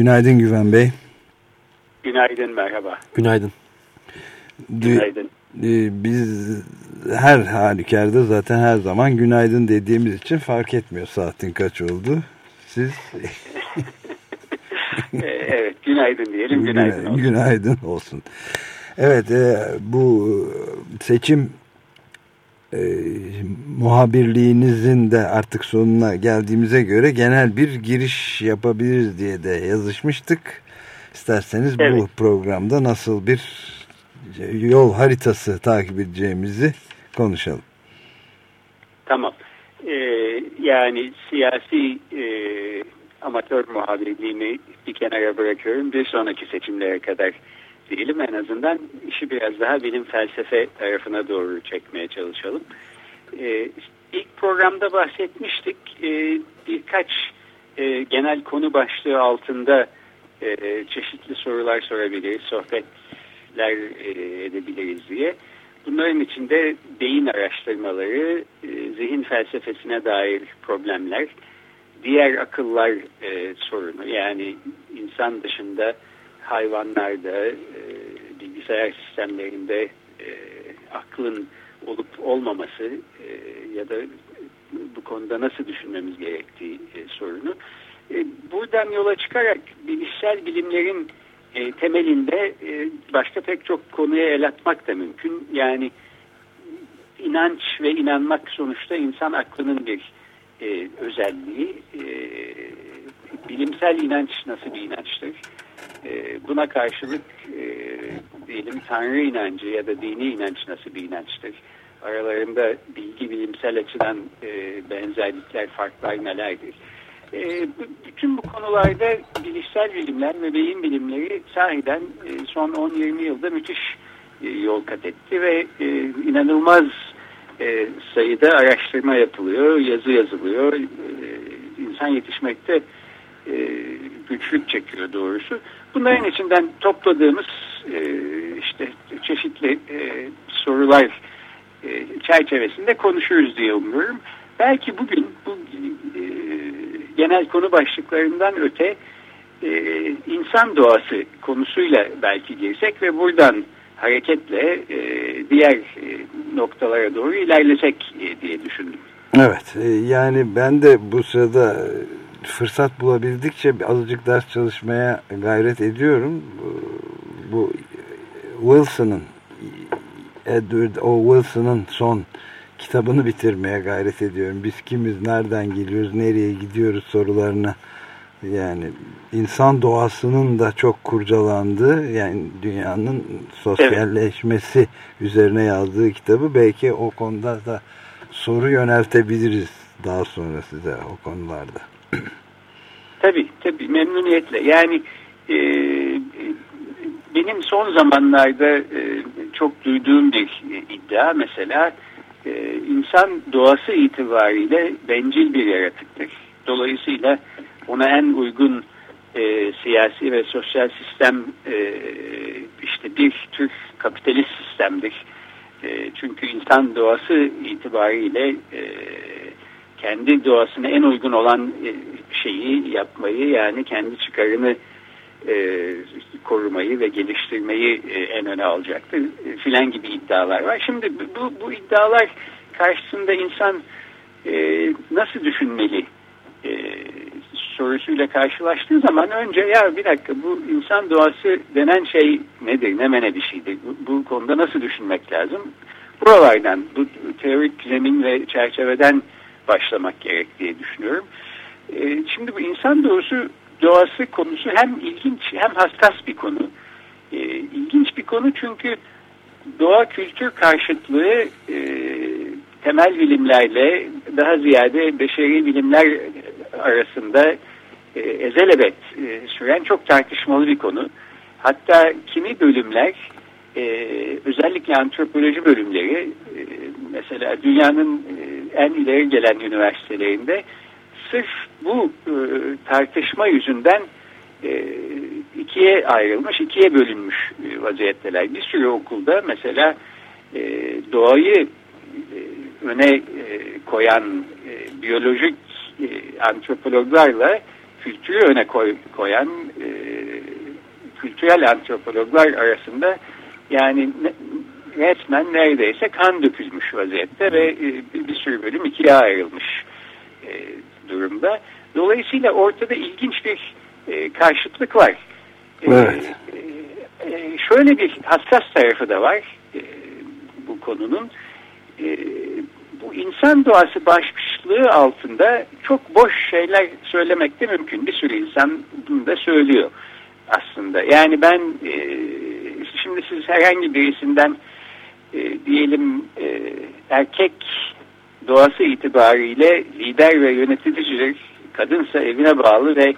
Günaydın Güven Bey. Günaydın, merhaba. Günaydın. Günaydın. E, biz her halükarda zaten her zaman günaydın dediğimiz için fark etmiyor saatin kaç oldu. Siz... evet, günaydın diyelim, günaydın olsun. Günaydın olsun. Evet, e, bu seçim e, muhabirliğinizin de artık sonuna geldiğimize göre genel bir giriş yapabiliriz diye de yazışmıştık. İsterseniz evet. bu programda nasıl bir yol haritası takip edeceğimizi konuşalım. Tamam. Ee, yani siyasi e, amatör muhabirliğimi bir kenara bırakıyorum. Bir sonraki seçimlere kadar diyelim en azından işi biraz daha bilim felsefe tarafına doğru çekmeye çalışalım. Ee, ilk programda bahsetmiştik. Ee, birkaç e, genel konu başlığı altında e, çeşitli sorular sorabiliriz, sohbetler e, edebiliriz diye. Bunların içinde beyin araştırmaları, e, zihin felsefesine dair problemler, diğer akıllar e, sorunu yani insan dışında hayvanlarda, e, bilgisayar sistemlerinde e, aklın olup olmaması e, ya da bu konuda nasıl düşünmemiz gerektiği e, sorunu. E, buradan yola çıkarak bilişsel bilimlerin e, temelinde e, başka pek çok konuya el atmak da mümkün. Yani inanç ve inanmak sonuçta insan aklının bir e, özelliği. E, bilimsel inanç nasıl bir inançtır? E, buna karşılık e, diyelim Tanrı inancı ya da dini inanç nasıl bir inançtır? Aralarında bilgi bilimsel açıdan e, benzerlikler, farklar nelerdir? E, bütün bu konularda bilişsel bilimler ve beyin bilimleri sahiden e, son 10-20 yılda müthiş e, yol kat etti ve e, inanılmaz e, sayıda araştırma yapılıyor, yazı yazılıyor. E, insan yetişmekte e, güçlük çekiyor doğrusu. Bunların içinden topladığımız e, işte çeşitli e, sorular e, çerçevesinde konuşuruz diye umuyorum. Belki bugün bu e, genel konu başlıklarından öte e, insan doğası konusuyla belki girsek ve buradan hareketle e, diğer e, noktalara doğru ilerlesek e, diye düşündüm. Evet e, yani ben de bu sırada fırsat bulabildikçe azıcık ders çalışmaya gayret ediyorum. Bu Wilson'ın Edward O. Wilson'ın son kitabını bitirmeye gayret ediyorum. Biz kimiz, nereden geliyoruz, nereye gidiyoruz sorularına yani insan doğasının da çok kurcalandığı yani dünyanın sosyalleşmesi evet. üzerine yazdığı kitabı belki o konuda da soru yöneltebiliriz daha sonra size o konularda. Tabii tabii memnuniyetle. Yani e, benim son zamanlarda e, çok duyduğum bir iddia mesela e, insan doğası itibariyle bencil bir yaratıktır. Dolayısıyla ona en uygun e, siyasi ve sosyal sistem e, işte bir tür kapitalist sistemdir. E, çünkü insan doğası itibariyle e, kendi doğasına en uygun olan e, şeyi yapmayı yani kendi çıkarını e, korumayı ve geliştirmeyi e, en öne alacaktır e, filan gibi iddialar var. Şimdi bu, bu iddialar karşısında insan e, nasıl düşünmeli e, sorusuyla karşılaştığı zaman önce ya bir dakika bu insan doğası denen şey nedir, ne mene bir şeydir, bu, bu konuda nasıl düşünmek lazım? Buralardan, bu teorik zemin ve çerçeveden başlamak gerek diye düşünüyorum. E, şimdi bu insan doğası, doğası konusu hem ilginç hem hassas bir konu. E, ilginç bir konu çünkü doğa kültür karşıtlığı e, temel bilimlerle daha ziyade beşeri bilimler arasında e, ezelebet e, süren çok tartışmalı bir konu. Hatta kimi bölümler e, özellikle antropoloji bölümleri e, mesela dünyanın e, en ileri gelen üniversitelerinde sırf bu e, tartışma yüzünden e, ikiye ayrılmış, ikiye bölünmüş e, vaziyetteler. Bir sürü okulda mesela e, doğayı e, öne e, koyan e, biyolojik e, antropologlarla kültürü öne koy, koyan e, kültürel antropologlar arasında yani resmen neredeyse kan dökülmüş vaziyette ve e, bir sürü bölüm ikiye ayrılmış e, durumda. Dolayısıyla ortada ilginç bir e, karşıtlık var. Evet. Şöyle bir hassas tarafı da var bu konunun. Bu insan doğası başlığı altında çok boş şeyler söylemek de mümkün. Bir sürü insan bunu da söylüyor aslında. Yani ben şimdi siz herhangi birisinden e, diyelim e, erkek doğası itibariyle lider ve yöneticidir. Kadınsa evine bağlı ve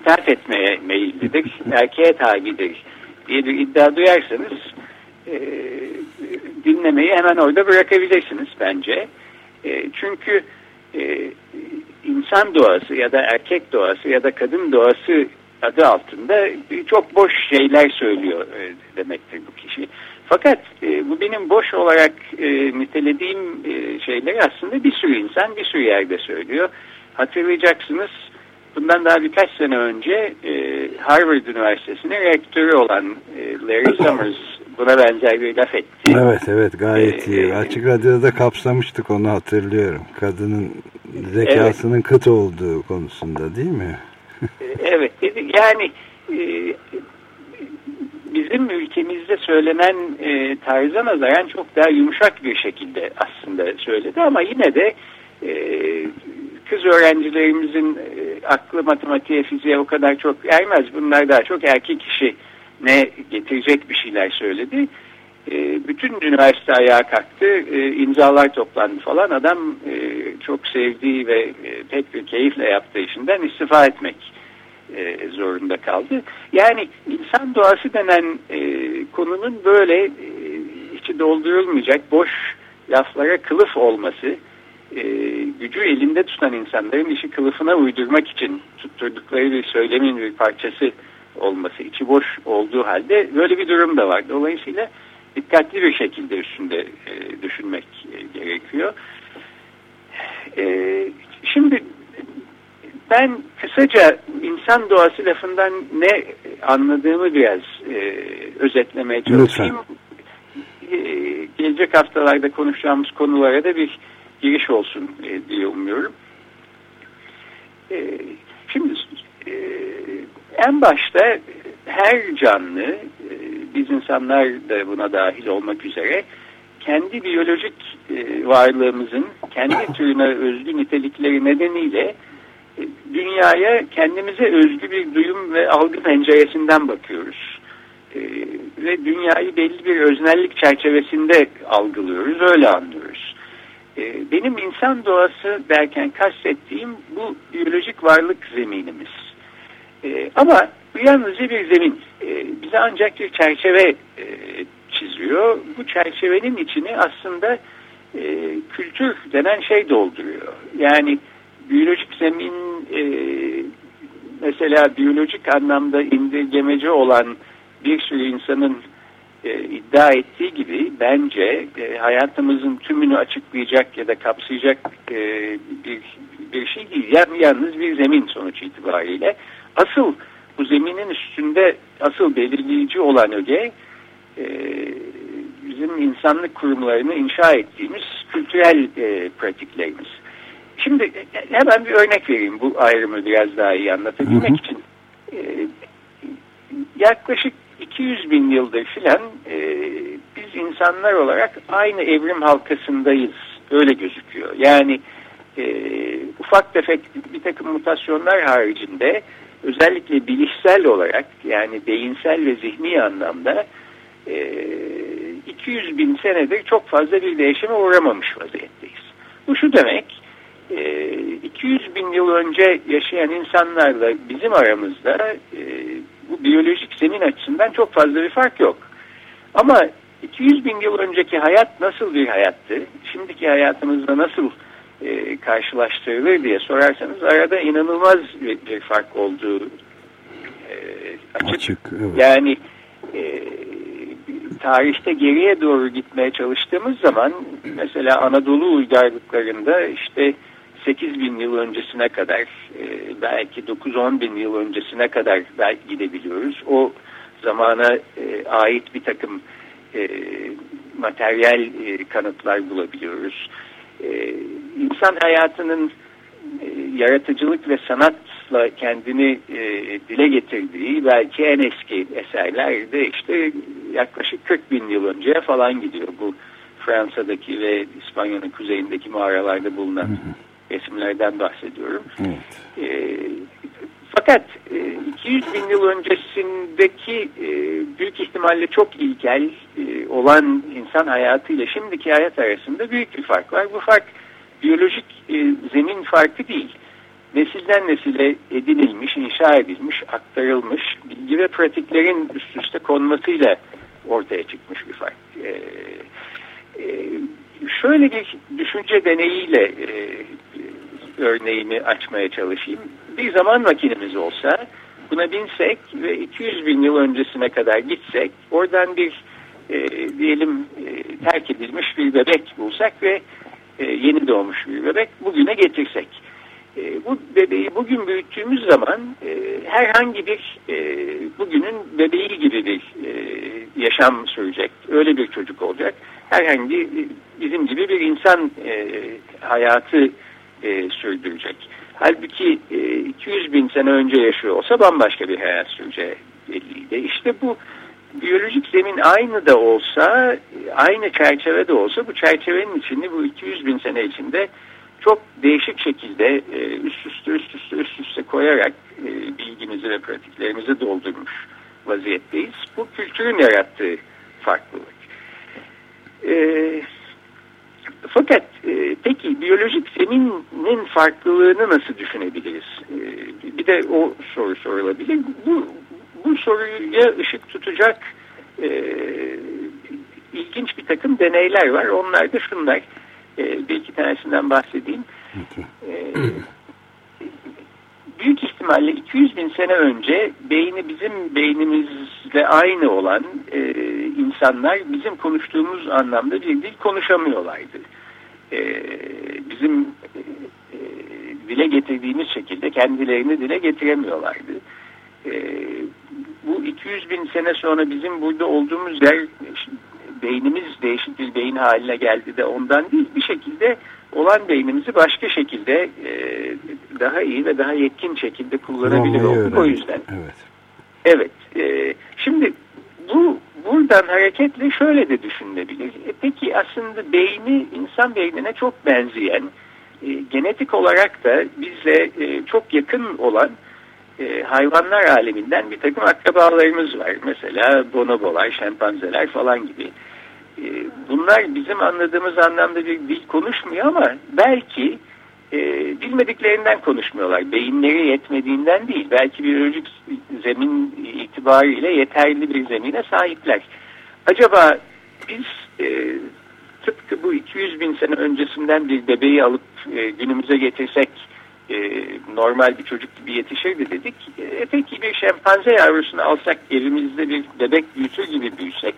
itaat etmeye meyillidir. Erkeğe tabidir diye bir iddia duyarsanız e, dinlemeyi hemen orada bırakabilirsiniz bence. E, çünkü e, insan doğası ya da erkek doğası ya da kadın doğası adı altında çok boş şeyler söylüyor e, demektir bu kişi. Fakat e, bu benim boş olarak e, nitelediğim e, şeyleri aslında bir sürü insan bir sürü yerde söylüyor. Hatırlayacaksınız bundan daha birkaç sene önce e, Harvard Üniversitesi'nin rektörü olan e, Larry Summers buna benzer bir laf etti. Evet evet gayet ee, iyi. Açık Radyo'da kapsamıştık onu hatırlıyorum. Kadının zekasının evet. kıt olduğu konusunda değil mi? evet yani e, bizim ülkemizde söylenen e, tarza nazaran çok daha yumuşak bir şekilde aslında söyledi ama yine de e, kız öğrencilerimizin e, aklı matematiğe, fiziğe o kadar çok ermez. Bunlar daha çok erkek işi ne getirecek bir şeyler söyledi. E, bütün üniversite ayağa kalktı, e, imzalar toplandı falan. Adam çok sevdiği ve pek bir keyifle yaptığı işinden istifa etmek e, zorunda kaldı. Yani insan doğası denen e, konunun böyle e, içi doldurulmayacak boş laflara kılıf olması, e, gücü elinde tutan insanların işi kılıfına uydurmak için tutturdukları bir söylemin bir parçası olması, içi boş olduğu halde böyle bir durum da var. Dolayısıyla dikkatli bir şekilde üstünde e, düşünmek e, gerekiyor. E, şimdi ben kısaca insan doğası lafından ne anladığımı biraz e, özetlemeye çalışayım. E, gelecek haftalarda konuşacağımız konulara da bir giriş olsun e, diye umuyorum. E, şimdi e, en başta her canlı, e, biz insanlar da buna dahil olmak üzere, kendi biyolojik e, varlığımızın kendi türüne özgü nitelikleri nedeniyle dünyaya kendimize özgü bir duyum ve algı penceresinden bakıyoruz. E, ve dünyayı belli bir öznellik çerçevesinde algılıyoruz, öyle anlıyoruz. E, benim insan doğası derken kastettiğim bu biyolojik varlık zeminimiz. E, ama yalnızca bir zemin. E, bize ancak bir çerçeve e, çiziyor. Bu çerçevenin içini aslında e, kültür denen şey dolduruyor. Yani biyolojik zemin e, mesela biyolojik anlamda indirgemeci olan bir sürü insanın e, iddia ettiği gibi bence e, hayatımızın tümünü açıklayacak ya da kapsayacak e, bir, bir şey değil. Yani yalnız bir zemin sonuç itibariyle. Asıl bu zeminin üstünde asıl belirleyici olan öge e, bizim insanlık kurumlarını inşa ettiğimiz kültürel e, pratiklerimiz. Şimdi e, hemen bir örnek vereyim bu ayrımı biraz daha iyi anlatabilmek hı hı. için. E, yaklaşık 200 bin yıldır filan e, biz insanlar olarak aynı evrim halkasındayız. Öyle gözüküyor. Yani e, ufak tefek bir takım mutasyonlar haricinde özellikle bilişsel olarak yani beyinsel ve zihni anlamda e, 200 bin senedir çok fazla bir değişime uğramamış vaziyetteyiz. Bu şu demek, 200 e, bin yıl önce yaşayan insanlarla bizim aramızda e, bu biyolojik zemin açısından çok fazla bir fark yok. Ama 200 bin yıl önceki hayat nasıl bir hayattı? Şimdiki hayatımızda nasıl e, karşılaştırılır diye sorarsanız arada inanılmaz bir, bir fark olduğu e, açık. açık evet. Yani e, tarihte geriye doğru gitmeye çalıştığımız zaman mesela Anadolu uygarlıklarında işte 8 bin yıl öncesine kadar e, belki 9-10 bin yıl öncesine kadar belki gidebiliyoruz. O zamana e, ait bir takım e, materyal kanıtlar bulabiliyoruz. İnsan hayatının yaratıcılık ve sanatla kendini dile getirdiği belki en eski eserlerde işte yaklaşık 40 bin yıl önceye falan gidiyor. Bu Fransa'daki ve İspanya'nın kuzeyindeki mağaralarda bulunan resimlerden bahsediyorum. Evet. E, fakat e, 200 bin yıl öncesindeki e, büyük ihtimalle çok ilkel e, olan insan hayatıyla şimdiki hayat arasında büyük bir fark var. Bu fark biyolojik e, zemin farkı değil. Nesilden nesile edinilmiş, inşa edilmiş, aktarılmış bilgi ve pratiklerin üst üste konmasıyla ortaya çıkmış bir fark. E, e, şöyle bir düşünce deneyiyle e, örneğimi açmaya çalışayım. Bir zaman makinemiz olsa buna binsek ve 200 bin yıl öncesine kadar gitsek oradan bir e, diyelim e, terk edilmiş bir bebek bulsak ve e, yeni doğmuş bir bebek bugüne getirsek. E, bu bebeği bugün büyüttüğümüz zaman e, herhangi bir e, bugünün bebeği gibi bir e, yaşam sürecek. Öyle bir çocuk olacak. Herhangi bizim gibi bir insan e, hayatı e, sürdürecek. Halbuki e, 200 bin sene önce yaşıyor olsa bambaşka bir hayat belliydi. İşte bu biyolojik zemin aynı da olsa, aynı çerçevede olsa bu çerçevenin içinde bu 200 bin sene içinde çok değişik şekilde e, üst üste üst üste üst üste koyarak e, bilgimizi ve pratiklerimizi doldurmuş vaziyetteyiz. Bu kültürün yarattığı farklılık. E, fakat e, peki biyolojik zeminin farklılığını nasıl düşünebiliriz? E, bir de o soru sorulabilir. Bu, bu soruya ışık tutacak e, ilginç bir takım deneyler var. Onlar da şunlar. E, bir iki tanesinden bahsedeyim. E, büyük ihtimalle 200 bin sene önce beyni bizim beynimizle aynı olan e, insanlar bizim konuştuğumuz anlamda bir dil konuşamıyorlardı. E, bizim e, dile getirdiğimiz şekilde kendilerini dile getiremiyorlardı. E, bu 200 bin sene sonra bizim burada olduğumuz yer beynimiz değişik bir beyin haline geldi de ondan değil bir şekilde olan beynimizi başka şekilde e, daha iyi ve daha yetkin şekilde kullanabilir olduk o yüzden. Evet. Evet. E, şimdi bu buradan hareketle şöyle de düşünülebilir. E, peki aslında beyni insan beynine çok benzeyen e, genetik olarak da bizle e, çok yakın olan e, hayvanlar aleminden bir takım akrabalarımız var. Mesela bonobolar, şempanzeler falan gibi. E, bunlar bizim anladığımız anlamda bir dil konuşmuyor ama belki e, bilmediklerinden konuşmuyorlar. Beyinleri yetmediğinden değil. Belki biyolojik zemin itibariyle yeterli bir zemine sahipler. Acaba biz e, tıpkı bu 200 bin sene öncesinden bir bebeği alıp e, günümüze getirsek e, normal bir çocuk gibi yetişirdi dedik. E, peki bir şempanze yavrusunu alsak evimizde bir bebek büyütür gibi büyüsek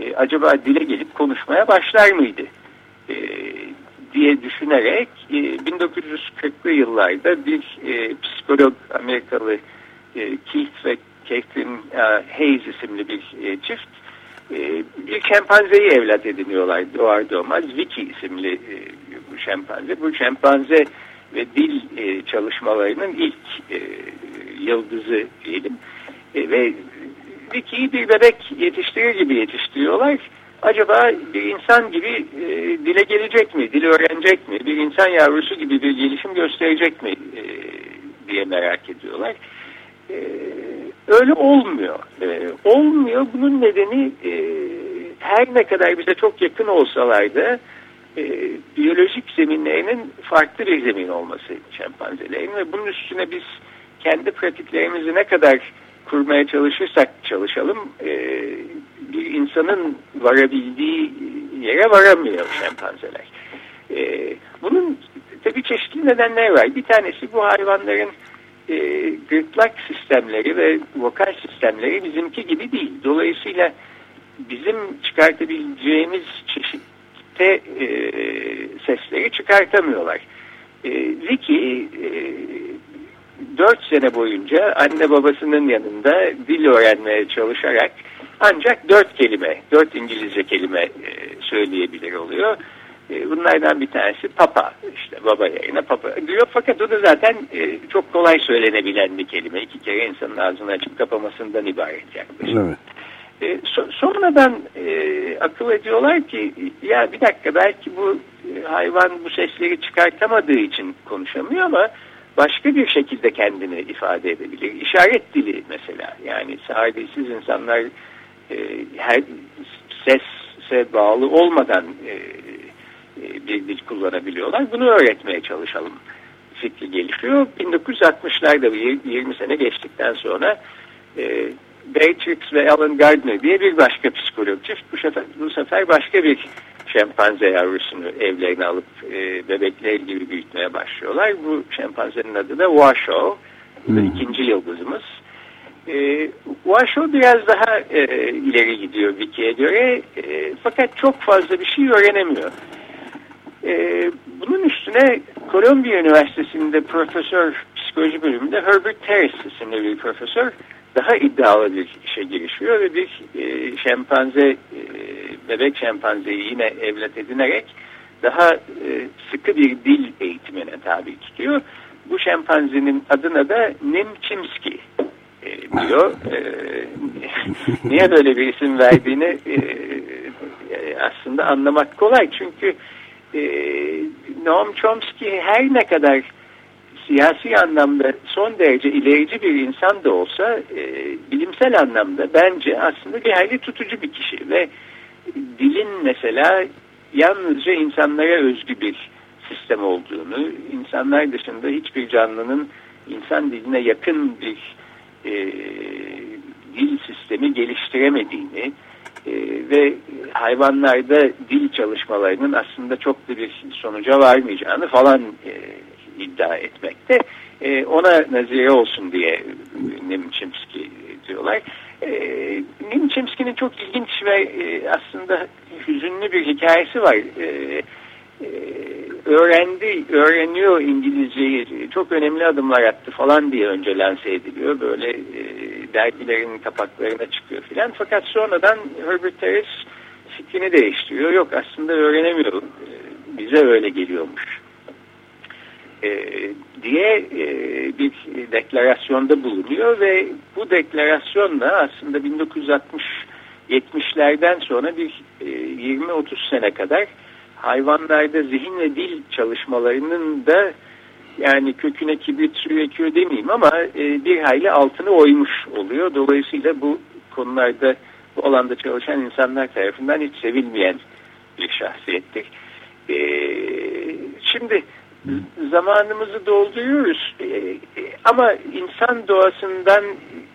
e, acaba dile gelip konuşmaya başlar mıydı? E, diye düşünerek e, 1940'lı yıllarda bir e, psikolog Amerikalı e, Keith ve e, Hayes isimli bir e, çift e, bir şempanzeyi evlat ediniyorlar doğar doğmaz. Vicky isimli e, bu şempanze. Bu şempanze ve dil e, çalışmalarının ilk e, yıldızı diyelim. E, ve Vicky'yi bir bebek yetiştirir gibi yetiştiriyorlar. Acaba bir insan gibi e, dile gelecek mi, dil öğrenecek mi, bir insan yavrusu gibi bir gelişim gösterecek mi e, diye merak ediyorlar. E, öyle olmuyor. E, olmuyor. Bunun nedeni e, her ne kadar bize çok yakın olsalar da e, biyolojik zeminlerinin farklı bir zemin olması şempanzelerin ve bunun üstüne biz kendi pratiklerimizi ne kadar kurmaya çalışırsak çalışalım e, bir insanın varabildiği yere varamıyor şempanzeler. E, bunun tabii çeşitli nedenler var. Bir tanesi bu hayvanların e, gırtlak sistemleri ve vokal sistemleri bizimki gibi değil. Dolayısıyla bizim çıkartabileceğimiz çeşitte e, sesleri çıkartamıyorlar. E, Vicky e, 4 sene boyunca anne babasının yanında dil öğrenmeye çalışarak ancak dört kelime, dört İngilizce kelime e, söyleyebilir oluyor. E, bunlardan bir tanesi papa, işte baba yerine papa diyor. Fakat o da zaten e, çok kolay söylenebilen bir kelime. İki kere insanın ağzını açıp kapamasından ibaret yaklaşık. Evet. E, so sonradan e, akıl ediyorlar ki ya bir dakika belki bu e, hayvan bu sesleri çıkartamadığı için konuşamıyor ama başka bir şekilde kendini ifade edebilir. İşaret dili mesela yani sahibesiz insanlar e, her sese bağlı olmadan e, e, bir dil kullanabiliyorlar. Bunu öğretmeye çalışalım fikri gelişiyor. 1960'larda 20 sene geçtikten sonra e, Beatrix ve Alan Gardner diye bir başka psikolog çift bu sefer, bu sefer başka bir şempanze yavrusunu evlerine alıp e, bebekler gibi büyütmeye başlıyorlar. Bu şempanzenin adı da Washoe. Hmm. ikinci yıldızımız. E, biraz daha e, ileri gidiyor Vicky'ye göre e, fakat çok fazla bir şey öğrenemiyor. E, bunun üstüne Columbia Üniversitesi'nde profesör psikoloji bölümünde Herbert Terrace isimli bir profesör daha iddialı bir işe girişiyor ve bir e, şempanze e, bebek şempanzeyi yine evlat edinerek daha e, sıkı bir dil eğitimine tabi tutuyor. Bu şempanzenin adına da Nemchimski e, diyor. E, niye böyle bir isim verdiğini e, e, aslında anlamak kolay. Çünkü e, Noam Chomsky her ne kadar siyasi anlamda son derece ilerici bir insan da olsa e, bilimsel anlamda bence aslında bir hayli tutucu bir kişi ve dilin mesela yalnızca insanlara özgü bir sistem olduğunu, insanlar dışında hiçbir canlının insan diline yakın bir e, dil sistemi geliştiremediğini e, ve hayvanlarda dil çalışmalarının aslında çok da bir sonuca varmayacağını falan e, iddia etmekte. E, ona nazire olsun diye Nemçimski diyorlar. E, Nemçimski'nin çok ilginç ve e, aslında hüzünlü bir hikayesi var. E, e, öğrendi, öğreniyor İngilizceyi, çok önemli adımlar attı falan diye önce lanse ediliyor. Böyle e, dergilerin kapaklarına çıkıyor filan. Fakat sonradan Herbert Terrace fikrini değiştiriyor. Yok aslında öğrenemiyor. E, bize öyle geliyormuş e, diye e, bir deklarasyonda bulunuyor ve bu deklarasyonla aslında 1960-70'lerden sonra bir e, 20-30 sene kadar hayvanlarda zihin ve dil çalışmalarının da yani köküne kibrit suyu ekiyor demeyeyim ama e, bir hayli altını oymuş oluyor. Dolayısıyla bu konularda bu alanda çalışan insanlar tarafından hiç sevilmeyen bir şahsiyettir. E, şimdi zamanımızı dolduruyoruz. E, e, ama insan doğasından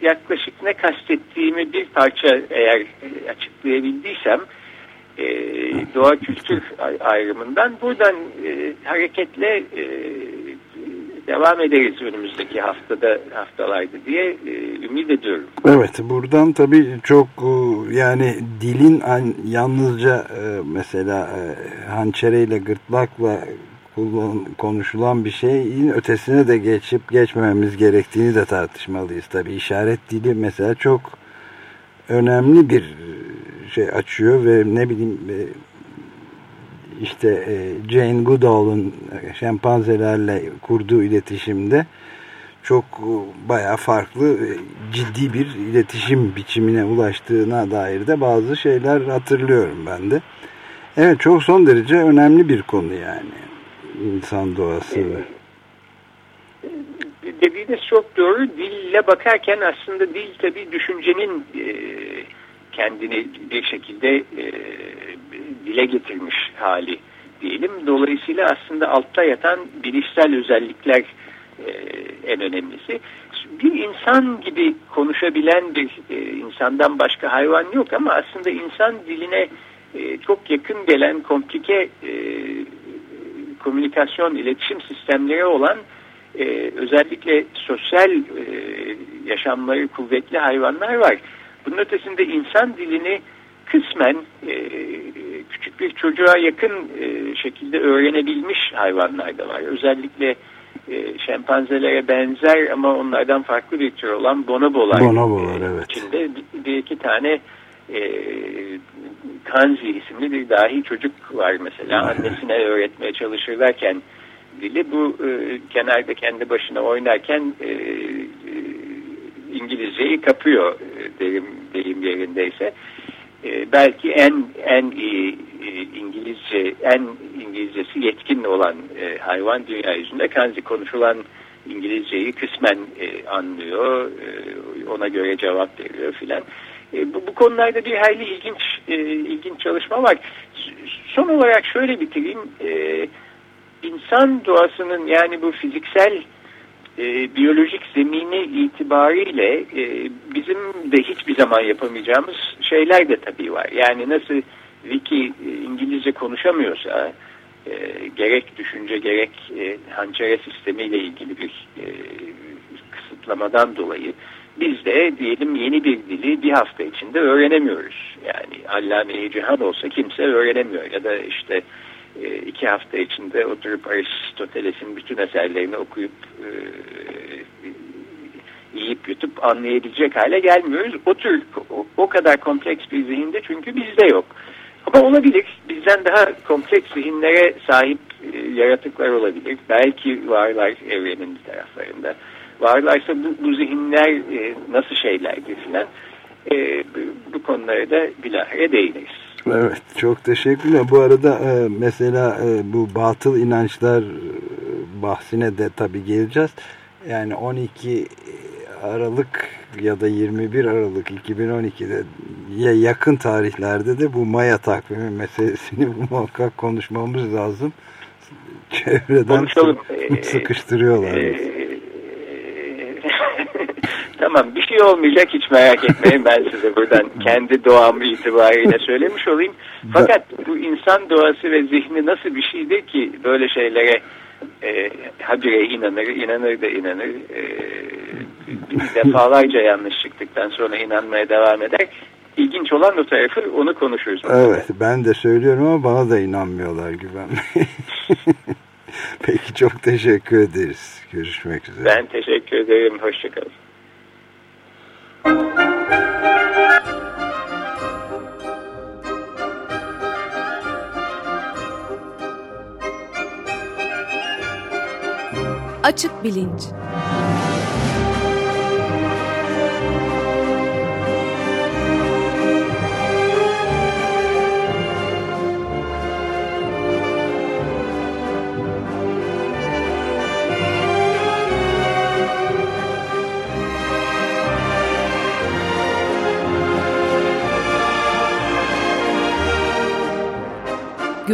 yaklaşık ne kastettiğimi bir parça eğer açıklayabildiysem e, doğa kültür ayrımından buradan hareketle devam ederiz önümüzdeki haftada haftalarda diye ümit ediyorum. Evet buradan tabii çok yani dilin yalnızca mesela hançereyle gırtlakla konuşulan bir şeyin ötesine de geçip geçmememiz gerektiğini de tartışmalıyız. Tabi işaret dili mesela çok önemli bir şey açıyor ve ne bileyim e, işte e, Jane Goodall'un şempanzelerle kurduğu iletişimde çok baya farklı ciddi bir iletişim biçimine ulaştığına dair de bazı şeyler hatırlıyorum ben de. Evet çok son derece önemli bir konu yani insan doğası. Dediğiniz çok doğru. Dille bakarken aslında dil tabii düşüncenin e, kendini bir şekilde e, dile getirmiş hali diyelim. Dolayısıyla aslında altta yatan bilişsel özellikler e, en önemlisi. Bir insan gibi konuşabilen bir e, insandan başka hayvan yok ama aslında insan diline çok yakın gelen komplike e, komünikasyon, iletişim sistemleri olan e, özellikle sosyal e, yaşamları kuvvetli hayvanlar var. Bunun ötesinde insan dilini kısmen e, küçük bir çocuğa yakın e, şekilde öğrenebilmiş hayvanlar da var. Özellikle e, şempanzelere benzer ama onlardan farklı bir tür olan bonobolar, bonobolar e, evet. içinde bir, bir iki tane e, Kanzi isimli bir dahi çocuk var mesela. Annesine öğretmeye çalışırlarken dili bu e, kenarda kendi başına oynarken e, e, İngilizceyi kapıyor deyim, deyim yerindeyse. E, belki en en iyi e, İngilizce en İngilizcesi yetkin olan e, hayvan dünya yüzünde kanzi konuşulan İngilizceyi kısmen e, anlıyor, e, ona göre cevap veriyor filan. E, bu, bu konularda bir hayli ilginç e, ilginç çalışma var. Son olarak şöyle bitireyim. E, insan doğasının yani bu fiziksel e, biyolojik zemini itibariyle e, bizim de hiçbir zaman yapamayacağımız şeyler de tabii var. Yani nasıl Wiki e, İngilizce konuşamıyorsa e, gerek düşünce gerek e, hançere sistemiyle ilgili bir e, kısıtlamadan dolayı biz de diyelim yeni bir dili bir hafta içinde öğrenemiyoruz. Yani allame cihan olsa kimse öğrenemiyor ya da işte iki hafta içinde oturup Aristoteles'in bütün eserlerini okuyup e, yiyip yutup anlayabilecek hale gelmiyoruz. O tür o, kadar kompleks bir zihinde çünkü bizde yok. Ama olabilir. Bizden daha kompleks zihinlere sahip e, yaratıklar olabilir. Belki varlar evrenin bir taraflarında. Varlarsa bu, bu zihinler e, nasıl şeylerdir filan. E, bu konulara da bilahare değiniriz. Evet çok teşekkürler. Bu arada e, mesela e, bu batıl inançlar e, bahsine de tabii geleceğiz. Yani 12 Aralık ya da 21 Aralık 2012'de ya yakın tarihlerde de bu Maya takvimi meselesini muhakkak konuşmamız lazım. Çevreden Konuşalım. sıkıştırıyorlar. Ee, Tamam bir şey olmayacak hiç merak etmeyin ben size buradan kendi doğam itibariyle söylemiş olayım. Fakat bu insan doğası ve zihni nasıl bir şeydir ki böyle şeylere e, habire inanır, inanır da inanır. E, defalarca yanlış çıktıktan sonra inanmaya devam eder. İlginç olan o tarafı onu konuşuruz. Evet ben de söylüyorum ama bana da inanmıyorlar Güven Peki çok teşekkür ederiz. Görüşmek üzere. Ben teşekkür ederim. Hoşçakalın. Açık Bilinç